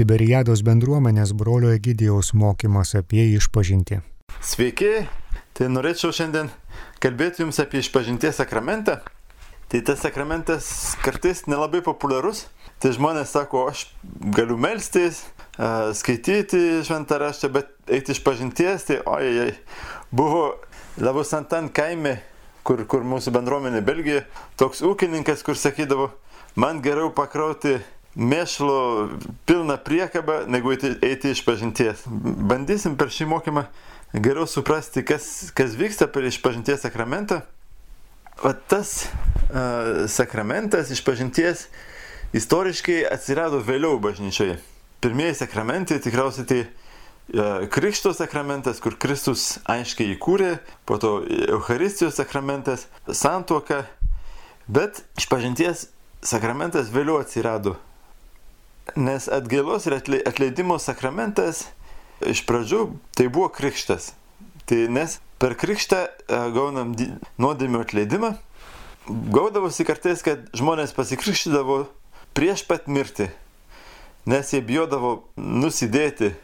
Tiberiados bendruomenės brolio Egidijaus mokymas apie išpažinti. Sveiki, tai norėčiau šiandien kalbėti Jums apie išpažinties sakramentą. Tai tas sakramentas kartais nelabai populiarus. Tai žmonės sako, aš galiu melstis, skaityti šventą raštą, bet eiti iš pažinties, tai ojai, buvo Lavusantan kaime, kur, kur mūsų bendruomenė Belgija, toks ūkininkas, kur sakydavo, man geriau pakrauti mėšlo pilną priekabą, negu eiti, eiti iš pažinties. Bandysim per šį mokymą geriau suprasti, kas, kas vyksta per išpažinties sakramentą. O tas uh, sakramentas išpažinties istoriškai atsirado vėliau bažnyčioje. Pirmieji sakramentai tikriausiai tai uh, Krikšto sakramentas, kur Kristus aiškiai įkūrė, po to Euharistijos sakramentas, santuoka, bet išpažinties sakramentas vėliau atsirado Nes atgailos ir atleidimo sakramentas iš pradžių tai buvo krikštas. Tai nes per krikštą e, gaunam nuodėmio atleidimą. Gaudavosi kartais, kad žmonės pasikrikštydavo prieš pat mirtį, nes jie bijodavo nusidėti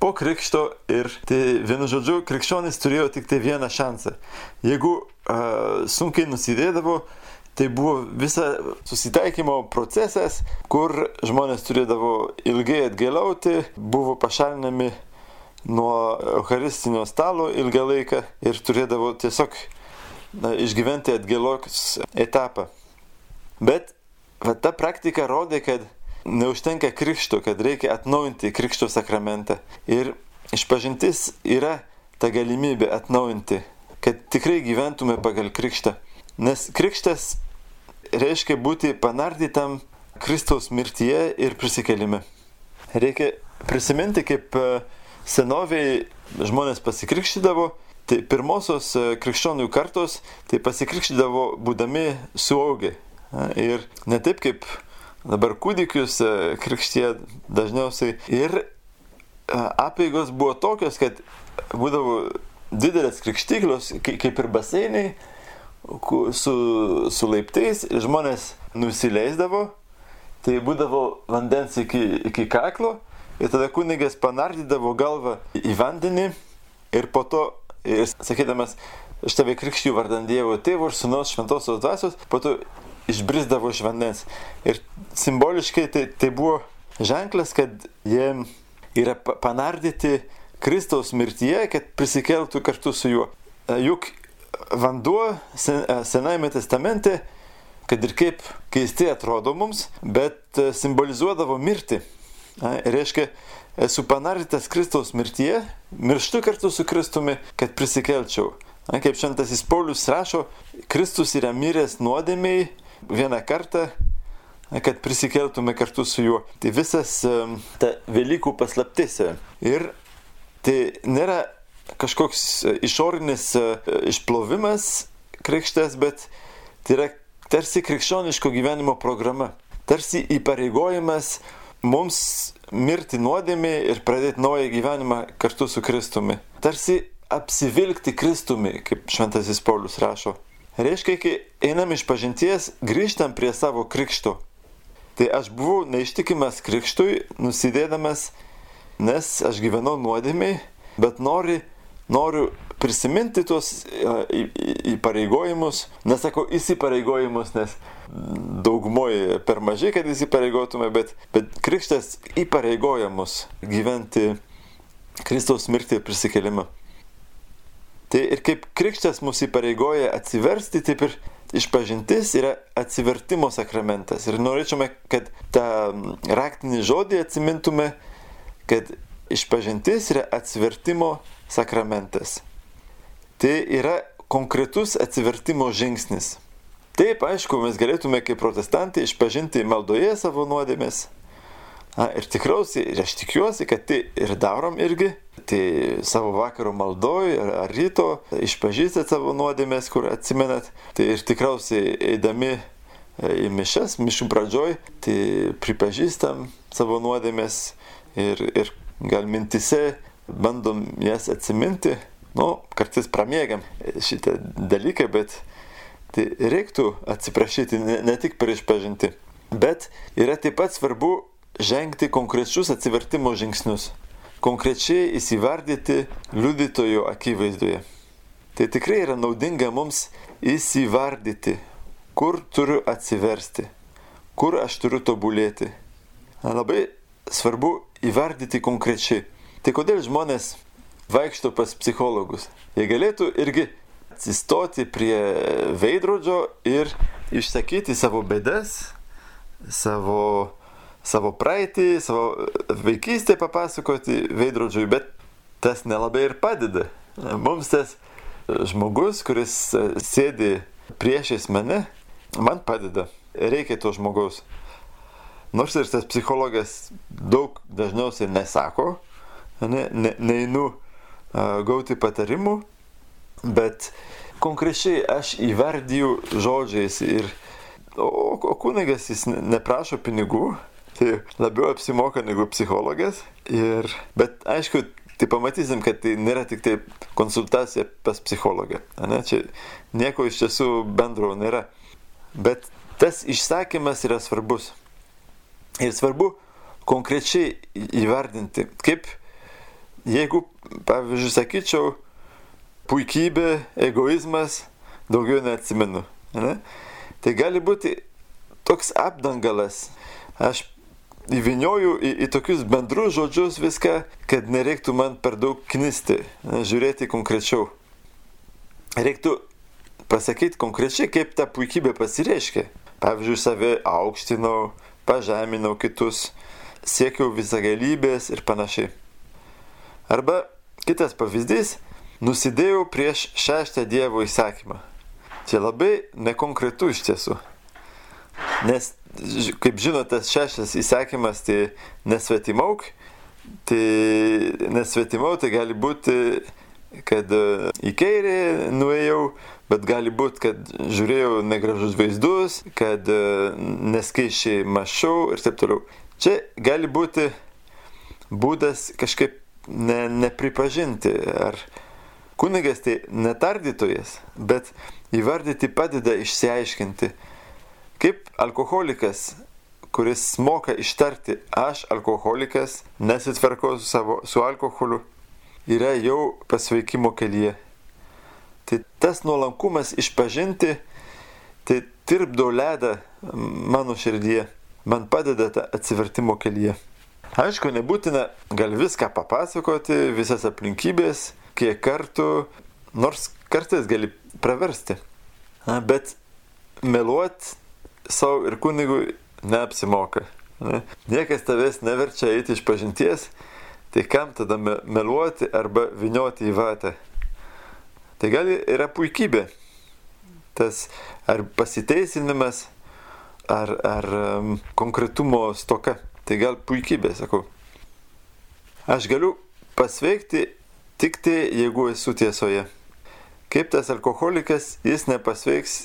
po krikšto ir tai vienu žodžiu krikščionis turėjo tik tai vieną šansą. Jeigu uh, sunkiai nusidėdavo, Tai buvo visa susitaikymo procesas, kur žmonės turėdavo ilgai atgėliauti, buvo pašalinami nuo Eucharistinio stalo ilgą laiką ir turėdavo tiesiog na, išgyventi atgėlos etapą. Bet va, ta praktika rodė, kad neužtenka krikšto, kad reikia atnaujinti krikšto sakramentą. Ir išpažintis yra ta galimybė atnaujinti, kad tikrai gyventume pagal krikštą. Nes krikštas reiškia būti panardytam Kristaus mirtyje ir prisikelime. Reikia prisiminti, kaip e, senoviai žmonės pasikrikštydavo, tai pirmosios e, krikščionių kartos tai pasikrikštydavo būdami suaugę. Ir ne taip kaip dabar kūdikius e, krikštie dažniausiai. Ir apėgos buvo tokios, kad būdavo didelės krikštyklos, kaip ir baseinai, su, su laiptais ir žmonės nusileisdavo, tai būdavo vandens iki, iki kaklo ir tada kunigas panardydavo galvą į vandenį ir po to, ir sakydamas, aš tave krikščiu vardant Dievo tėvo ir sunaus šventosios dvasios, po to išbrisdavo iš vandens. Ir simboliškai tai, tai buvo ženklas, kad jie yra panardyti Kristaus mirtyje, kad prisikeltų kartu su juo. Juk vanduo e, Senajame testamente, kad ir kaip keistai atrodo mums, bet e, simbolizuodavo mirtį. Reiškia, esu panardytas Kristaus mirtyje, mirštu kartu su Kristumi, kad prisikelčiau. Kaip šventasis Paulius rašo, Kristus yra miręs nuodėmiai vieną kartą, kad prisikeltume kartu su juo. Tai visas e, ta Velykų paslaptis. Ir tai nėra kažkoks e, išorinis e, išplovimas krikštės, bet tai yra tarsi krikščioniško gyvenimo programa. Tarsi įpareigojimas mums mirti nuodėmį ir pradėti naują gyvenimą kartu su Kristumi. Tarsi apsivilkti Kristumi, kaip šventasis Paulius rašo. Reiškia, kai einam iš pažinties, grįžtam prie savo krikšto. Tai aš buvau neištikimas krikštui, nusidėdamas, nes aš gyvenau nuodėmiai, bet nori noriu prisiminti tuos įpareigojimus, nesakau įsipareigojimus, nes daugumoje per mažai, kad įsipareigotume, bet, bet krikštas įpareigoja mus gyventi Kristaus mirtį ir prisikelimą. Tai ir kaip krikštas mus įpareigoja atsiversti, taip ir išpažintis yra atsivertimo sakramentas. Ir norėčiame, kad tą raktinį žodį atsimintume, kad išpažintis yra atsivertimo sakramentas. Tai yra konkretus atsivertimo žingsnis. Taip, aišku, mes galėtume kaip protestantai išpažinti maldoje savo nuodėmės. Na, ir tikriausiai, ir aš tikiuosi, kad tai ir darom irgi. Tai savo vakaro maldoj ar, ar ryto išpažįstat savo nuodėmės, kur atsimenat. Tai ir tikriausiai eidami e, į mišes, mišų pradžioj, tai pripažįstam savo nuodėmės ir, ir gal mintise bandom jas atsiminti, nu, kartais pramėgiam šitą dalyką, bet tai reiktų atsiprašyti ne, ne tik prieš pažinti. Bet yra taip pat svarbu žengti konkrečius atsivertimo žingsnius, konkrečiai įsivardyti liudytojo akivaizdoje. Tai tikrai yra naudinga mums įsivardyti, kur turiu atsiversti, kur aš turiu tobulėti. Labai svarbu įvardyti konkrečiai. Tai kodėl žmonės vaikšto pas psichologus? Jie galėtų irgi atsistoti prie veidrodžio ir išsakyti savo bėdas, savo, savo praeitį, savo vaikystę papasakoti veidrodžiui, bet tas nelabai ir padeda. Mums tas žmogus, kuris sėdi priešais mane, man padeda. Reikia to žmogaus. Nors ir tas psichologas daug dažniausiai nesako, ne, ne, neinu uh, gauti patarimų, bet konkrečiai aš įvardyju žodžiais ir o, o kunigas jis neprašo pinigų, tai labiau apsimoka negu psichologas. Ir, bet aišku, tai pamatysim, kad tai nėra tik tai konsultacija pas psichologą. Ne? Čia nieko iš tiesų bendro nėra. Bet tas išsakymas yra svarbus. Ir svarbu konkrečiai įvardinti, kaip jeigu, pavyzdžiui, sakyčiau, puikybė, egoizmas, daugiau neatsimenu. Ne? Tai gali būti toks apdangalas. Aš įvinioju į, į tokius bendrus žodžius viską, kad nereiktų man per daug knisti, ne, žiūrėti konkrečiau. Reiktų pasakyti konkrečiai, kaip ta puikybė pasireiškia. Pavyzdžiui, save aukštinau, pažeminau kitus, siekiau visagalybės ir panašiai. Arba kitas pavyzdys - nusidėjau prieš šeštą Dievo įsakymą. Čia labai nekonkretu iš tiesų. Nes, kaip žinote, šeštas įsakymas tai nesvetimauk, tai nesvetimauk tai gali būti, kad į kairę nuėjau, bet gali būti, kad žiūrėjau negražus vaizdus, kad neskaičiai mašau ir taip toliau. Čia gali būti būdas kažkaip ne, nepripažinti, ar kunigas tai netardytojas, bet įvardyti padeda išsiaiškinti, kaip alkoholikas, kuris moka ištarti, aš alkoholikas, nesitvarkau su, savo, su alkoholiu, yra jau pasveikimo kelyje. Tai tas nuolankumas išpažinti, tai tirpdo ledą mano širdyje, man padeda tą atsivertimo kelyje. Aišku, nebūtina gal viską papasakoti, visas aplinkybės, kiek kartų, nors kartais gali praversti. Bet meluoti savo ir kunigui neapsimoka. Ne? Niekas tavęs neverčia eiti iš pažinties, tai kam tada meluoti arba vinioti į vatą. Tai gali yra puikybė. Tas ar pasiteisinimas, ar, ar um, konkretumo stoka. Tai gal puikybė, sakau. Aš galiu pasveikti tik tai, jeigu esu tiesoje. Kaip tas alkoholikas, jis nepasveiks,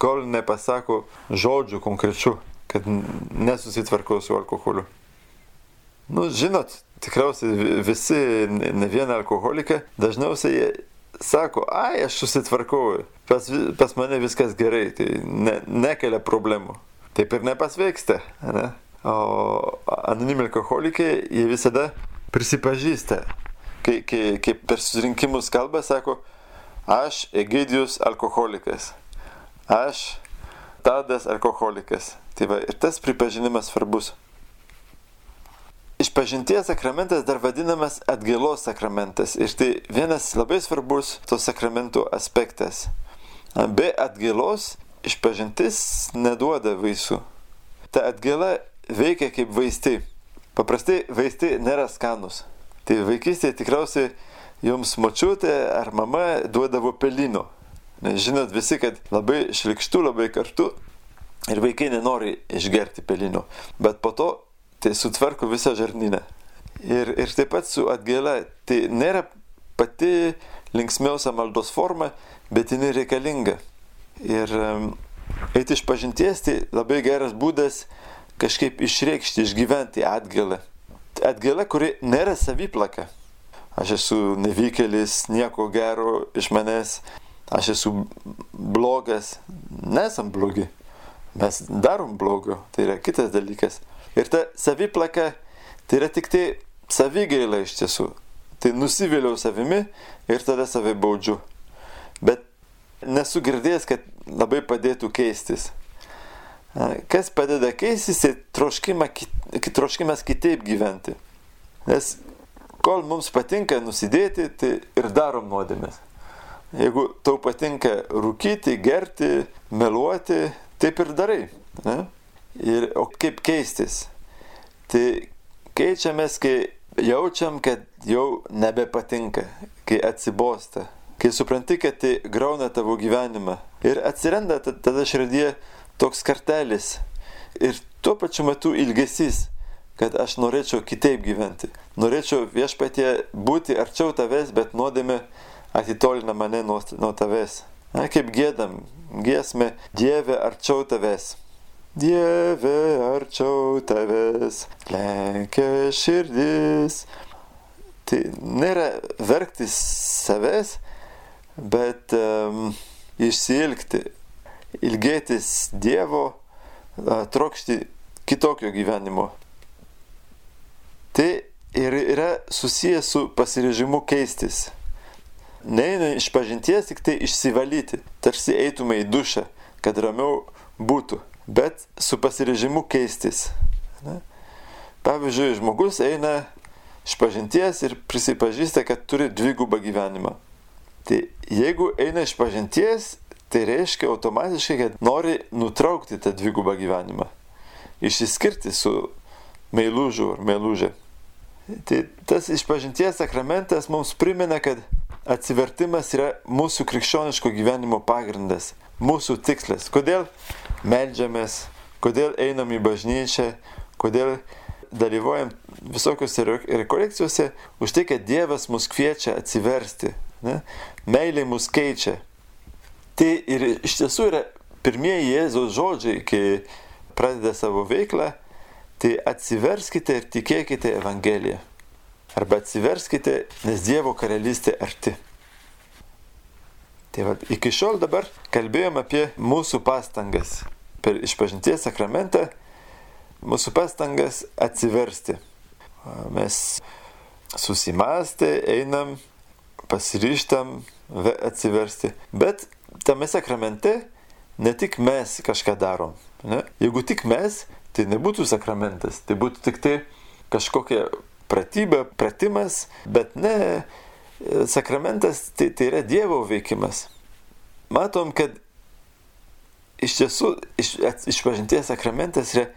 kol nepasako žodžių konkrečių, kad nesusitvarkau su alkoholiu. Nu, žinot, tikriausiai visi, ne vieną alkoholiką, dažniausiai jie sako, ai, aš susitvarkau, pas, pas mane viskas gerai, tai ne, nekelia problemų. Taip ir nepasveiksta. Ne? Anonimi alkoholikai, jie visada prisipažįsta, kai, kai, kai per susirinkimus kalba, sako, aš Egidijus alkoholikas, aš Tadas alkoholikas. Tai va, ir tas pripažinimas svarbus. Išpažinties sakramentas dar vadinamas atgailos sakramentas. Ir tai vienas labai svarbus to sakramento aspektas. Be atgailos išpažintis neduoda vaisių. Ta atgaila veikia kaip vaistai. Paprastai vaistai nėra skanus. Tai vaikystėje tikriausiai jums močiutė ar mama duodavo pelino. Nes žinot visi, kad labai šlikštų, labai kartu ir vaikai nenori išgerti pelino. Bet po to tai sutvarko visą žarnyną. Ir, ir taip pat su atgaila, tai nėra pati linksmiausia maldos forma, bet jinai reikalinga. Ir um, eiti iš pažinties tai labai geras būdas kažkaip išreikšti, išgyventi atgailą. Atgaila, kuri nėra saviplaka. Aš esu nevykėlis, nieko gero iš manęs, aš esu blogas. Nesam blogi. Mes darom blogio, tai yra kitas dalykas. Ir ta saviplaka tai yra tik tai savigaila iš tiesų. Tai nusiviliau savimi ir tada save baudžiu. Bet nesu girdėjęs, kad labai padėtų keistis. Kas padeda keistis, tai troškima, troškimas kitaip gyventi. Nes kol mums patinka nusidėti, tai ir darom nuodėmės. Jeigu tau patinka rūkyti, gerti, meluoti, taip ir darai. Ne? Ir, o kaip keistis? Tai keičiamės, kai jaučiam, kad jau nebepatinka, kai atsibosta, kai supranti, kad tai grauna tavo gyvenimą. Ir atsiranda tada širdie toks kartelis. Ir tuo pačiu metu ilgesys, kad aš norėčiau kitaip gyventi. Norėčiau viešpatie būti arčiau tavęs, bet nuodėmė atitolina mane nuo, nuo tavęs. Na, kaip gėdam, giesmė Dieve arčiau tavęs. Dieve, arčiau tavęs, lenkia širdis. Tai nėra verktis savęs, bet um, išsilgti, ilgėtis Dievo, trokšti kitokio gyvenimo. Tai ir yra susijęs su pasirežimu keistis. Neina iš pažinties tik tai išsivalyti, tarsi eitume į dušą, kad ramiau būtų bet su pasirežimu keistis. Ne? Pavyzdžiui, žmogus eina iš pažinties ir prisipažįsta, kad turi dvigubą gyvenimą. Tai jeigu eina iš pažinties, tai reiškia automatiškai, kad nori nutraukti tą dvigubą gyvenimą. Išsiskirti su meilužu ar meilužė. Tai tas išpažinties sakramentas mums primena, kad atsivertimas yra mūsų krikščioniško gyvenimo pagrindas, mūsų tikslas. Kodėl melžiamės, kodėl einam į bažnyčią, kodėl dalyvaujam visokiuose rekolekcijose, už tai, kad Dievas mus kviečia atsiversti. Ne? Meilė mus keičia. Tai ir iš tiesų yra pirmieji Jėzaus žodžiai, kai pradeda savo veiklą, tai atsiverskite ir tikėkite Evangeliją. Arba atsiverskite, nes Dievo karalystė arti. Tai va, iki šiol dabar kalbėjom apie mūsų pastangas per išpažinties sakramentą, mūsų pastangas atsiversti. Mes susimastę einam, pasiryštam atsiversti. Bet tame sakramente ne tik mes kažką darom. Ne? Jeigu tik mes, tai nebūtų sakramentas, tai būtų tik tai kažkokia pratyba, pratimas, bet ne sakramentas tai, tai yra Dievo veikimas. Matom, kad iš tiesų iš, išpažinties sakramentas yra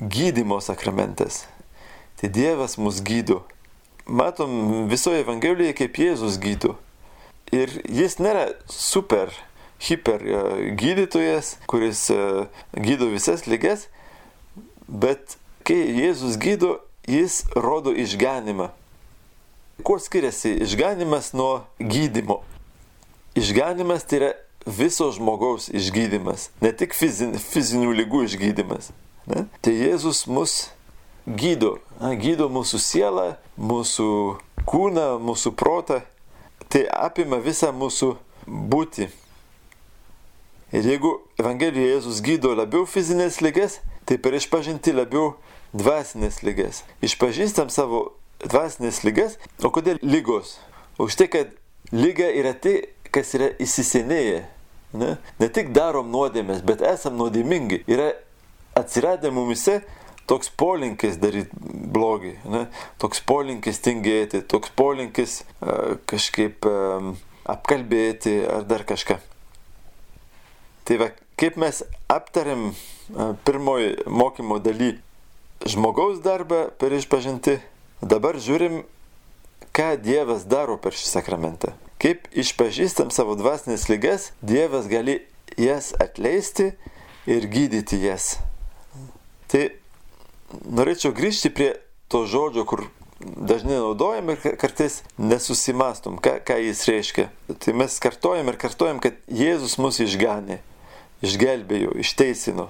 gydimo sakramentas. Tai Dievas mus gydo. Matom visoje Evangelijoje, kaip Jėzus gydo. Ir jis nėra super, hiper e, gydytojas, kuris e, gydo visas lygas, bet kai Jėzus gydo, jis rodo išganimą. Kuo skiriasi išganimas nuo gydimo? Išganimas tai yra viso žmogaus išgydymas, ne tik fizin, fizinių lygų išgydymas. Ne? Tai Jėzus mus gydo, gydo mūsų sielą, mūsų kūną, mūsų protą, tai apima visą mūsų būti. Ir jeigu Evangelijoje Jėzus gydo labiau fizinės lygas, tai per išpažinti labiau dvasinės lygas. Išpažįstam savo dvasinės lygas. O kodėl lygos? Už tai, kad lyga yra tai, kas yra įsisenėję. Ne? ne tik darom nuodėmės, bet esam nuodėmingi. Yra atsiradę mumise toks polinkis daryti blogį, ne? toks polinkis tingėti, toks polinkis uh, kažkaip um, apkalbėti ar dar kažką. Tai va, kaip mes aptarėm uh, pirmoji mokymo daly žmogaus darbą per išpažinti Dabar žiūrim, ką Dievas daro per šį sakramentą. Kaip išpažįstam savo dvasinės lygas, Dievas gali jas atleisti ir gydyti jas. Tai norėčiau grįžti prie to žodžio, kur dažnai naudojam ir kartais nesusimastom, ką, ką jis reiškia. Tai mes kartojam ir kartojam, kad Jėzus mus išganė, išgelbėjo, išteisino.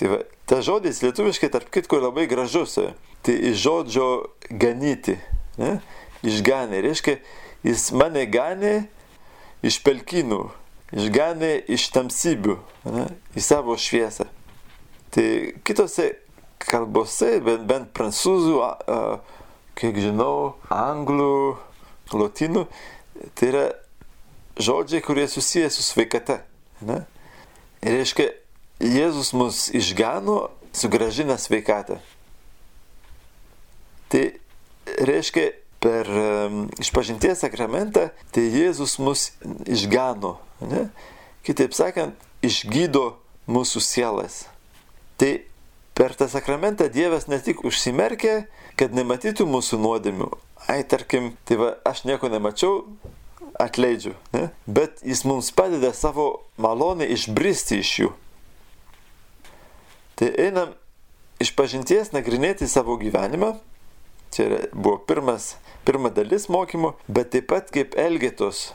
Tai va, tas žodis lietuviškai tarp kitko labai gražus. Tai iš žodžio ganyti. Ne? Išganė. Reiškia, jis mane ganė iš pelkinų, išganė iš tamsybių ne? į savo šviesą. Tai kitose kalbose, bent, bent prancūzų, kiek žinau, anglų, lotynų, tai yra žodžiai, kurie susijęs su sveikata. Ne? Ir reiškia, Jėzus mus išgano, sugražina sveikatą. Tai reiškia, per um, išpažinties sakramentą, tai Jėzus mus išgano. Ne? Kitaip sakant, išgydo mūsų sielas. Tai per tą sakramentą Dievas ne tik užsimerkė, kad nematytų mūsų nuodėmių. Ai, tarkim, tai va, aš nieko nemačiau, atleidžiu. Ne? Bet jis mums padeda savo malonę išbristi iš jų. Tai einam iš pažinties nagrinėti savo gyvenimą. Čia buvo pirmas, pirma dalis mokymo, bet taip pat kaip elgėtos,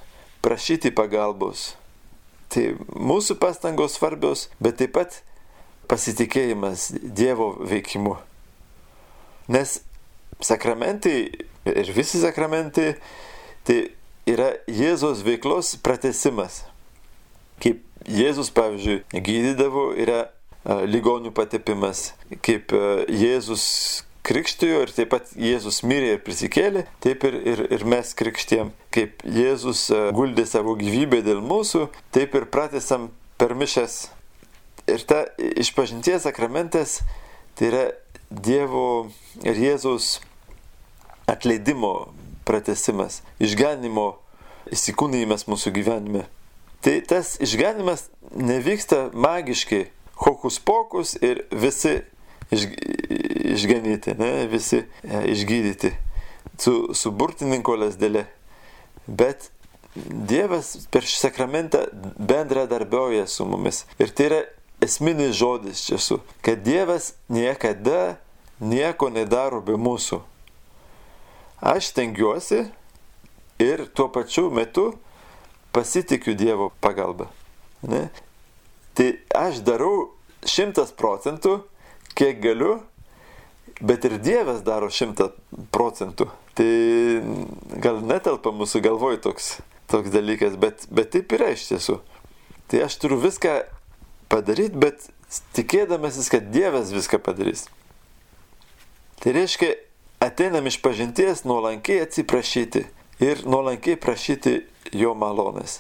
prašyti pagalbos. Tai mūsų pastangos svarbios, bet taip pat pasitikėjimas Dievo veikimu. Nes sakramentai ir visi sakramentai tai yra Jėzos veiklos pratesimas. Kaip Jėzus, pavyzdžiui, gydydavo, yra ligonių patepimas, kaip Jėzus krikštijo ir taip pat Jėzus mirė ir prisikėlė, taip ir, ir, ir mes krikštėm. Kaip Jėzus guldė savo gyvybę dėl mūsų, taip ir pratesam per mišes. Ir ta išpažinties sakramentas tai yra Dievo ir Jėzaus atleidimo pratesimas, išganimo įsikūnymas mūsų gyvenime. Tai tas išganimas nevyksta magiškai, hokus pokus ir visi iš, išganyti, ne, visi ja, e, išgydyti su, su burtininko lasdelė. Bet Dievas per šį sakramentą bendradarbiauja su mumis. Ir tai yra esminis žodis čia su, kad Dievas niekada nieko nedaro be mūsų. Aš tengiuosi ir tuo pačiu metu pasitikiu Dievo pagalba. Ne? Tai aš darau šimtas procentų, kiek galiu, bet ir Dievas daro šimtą procentų. Tai gal netelpa mūsų galvoj toks, toks dalykas, bet, bet taip yra iš tiesų. Tai aš turiu viską padaryti, bet tikėdamasis, kad Dievas viską padarys. Tai reiškia, ateinam iš pažinties nuolankiai atsiprašyti ir nuolankiai prašyti jo malonės.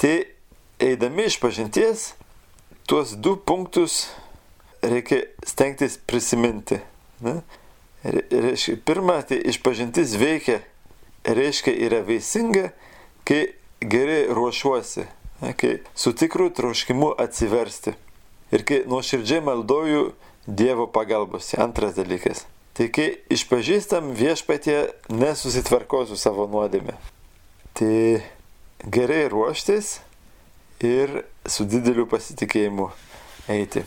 Tai eidami iš pažinties, tuos du punktus reikia stengtis prisiminti. Ne? Reiškia, pirma, tai išpažintis veikia, reiškia yra veisinga, kai gerai ruošuosi, kai su tikru troškimu atsiversti ir kai nuoširdžiai maldoju Dievo pagalbos. Antras dalykas. Tai kai išpažįstam viešpatie nesusitvarko su savo nuodėme. Tai gerai ruoštis ir su dideliu pasitikėjimu eiti.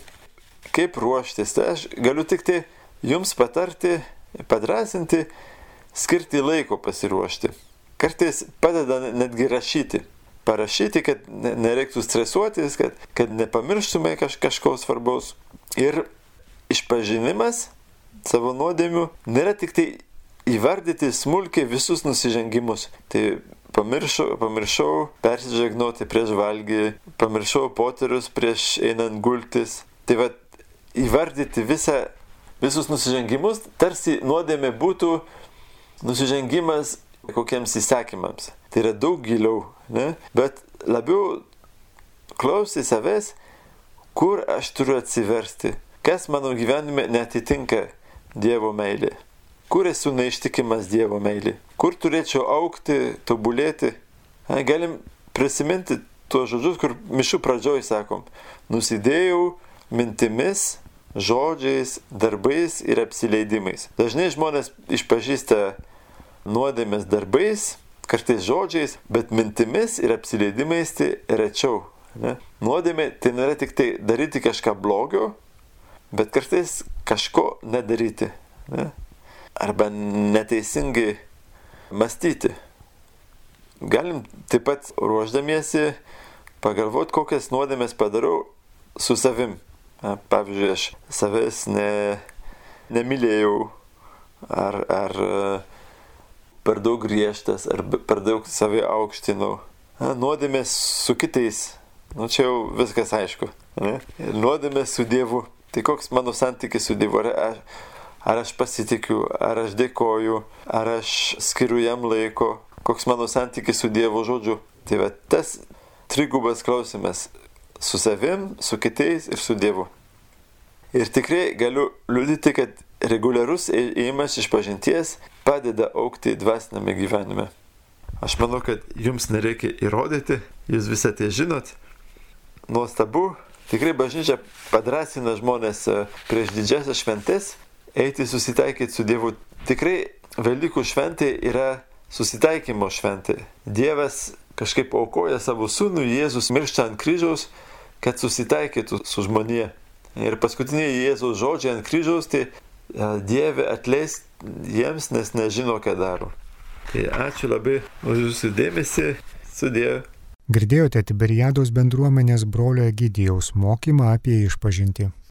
Kaip ruoštis? Tai aš galiu tik tai jums patarti, padrasinti, skirti laiko pasiruošti. Kartais padeda netgi rašyti. Parašyti, kad nereiktų stresuotis, kad, kad nepamirštume kaž, kažko svarbaus. Ir išpažinimas savo nuodėmių nėra tik tai įvardyti smulkiai visus nusižengimus. Tai pamiršau, pamiršau persižegnoti prieš valgį, pamiršau poterius prieš einant gultis. Tai va įvardyti visą, visus nusižengimus, tarsi nuodėmė būtų nusižengimas kokiems įsakymams. Tai yra daug giliau, ne? bet labiau klausti savęs, kur aš turiu atsiversti, kas mano gyvenime netitinka Dievo meilė? Kur esu neištikimas Dievo meilė? Kur turėčiau aukti, tobulėti? Galim prisiminti tuos žodžius, kur mišių pradžioj sakom, nusidėjau mintimis, žodžiais, darbais ir apsileidimais. Dažnai žmonės išpažįsta nuodėmės darbais, kartais žodžiais, bet mintimis ir apsileidimais tai rečiau. Ne? Nuodėmė tai nėra tik tai daryti kažką blogio, bet kartais kažko nedaryti. Ne? Arba neteisingai mąstyti. Galim taip pat ruoždamiesi pagalvoti, kokias nuodėmės padarau su savim. Pavyzdžiui, aš savęs ne, nemylėjau, ar, ar per daug griežtas, ar per daug savai aukštinau. Nuodėmės su kitais, nu čia jau viskas aišku. Ne? Nuodėmės su Dievu Tai koks mano santykis su Dievu? Ar, ar aš pasitikiu, ar aš dėkoju, ar aš skiriu jam laiko, koks mano santykis su Dievo žodžiu. Tai va tas trigubas klausimas su savim, su kitais ir su Dievu. Ir tikrai galiu liudyti, kad reguliarus ėjimas iš pažinties padeda aukti dvasiname gyvenime. Aš manau, kad jums nereikia įrodyti, jūs visą tai žinot. Nuostabu, tikrai bažnyčia padrasina žmonės e, prieš didžiasias šventės eiti susitaikyti su Dievu. Tikrai Velykų šventė yra susitaikymo šventė. Dievas kažkaip aukoja savo sūnų, Jėzus miršta ant kryžiaus, kad susitaikytų su žmonė. Ir paskutiniai Jėzaus žodžiai ant kryžiaus, tai e, Dieve atleisk jiems, nes nežino, ką daro. Tai ačiū labai už jūsų dėmesį. Sudėjau. Girdėjote Tiberiados bendruomenės brolio Egidijaus mokymą apie išpažinti.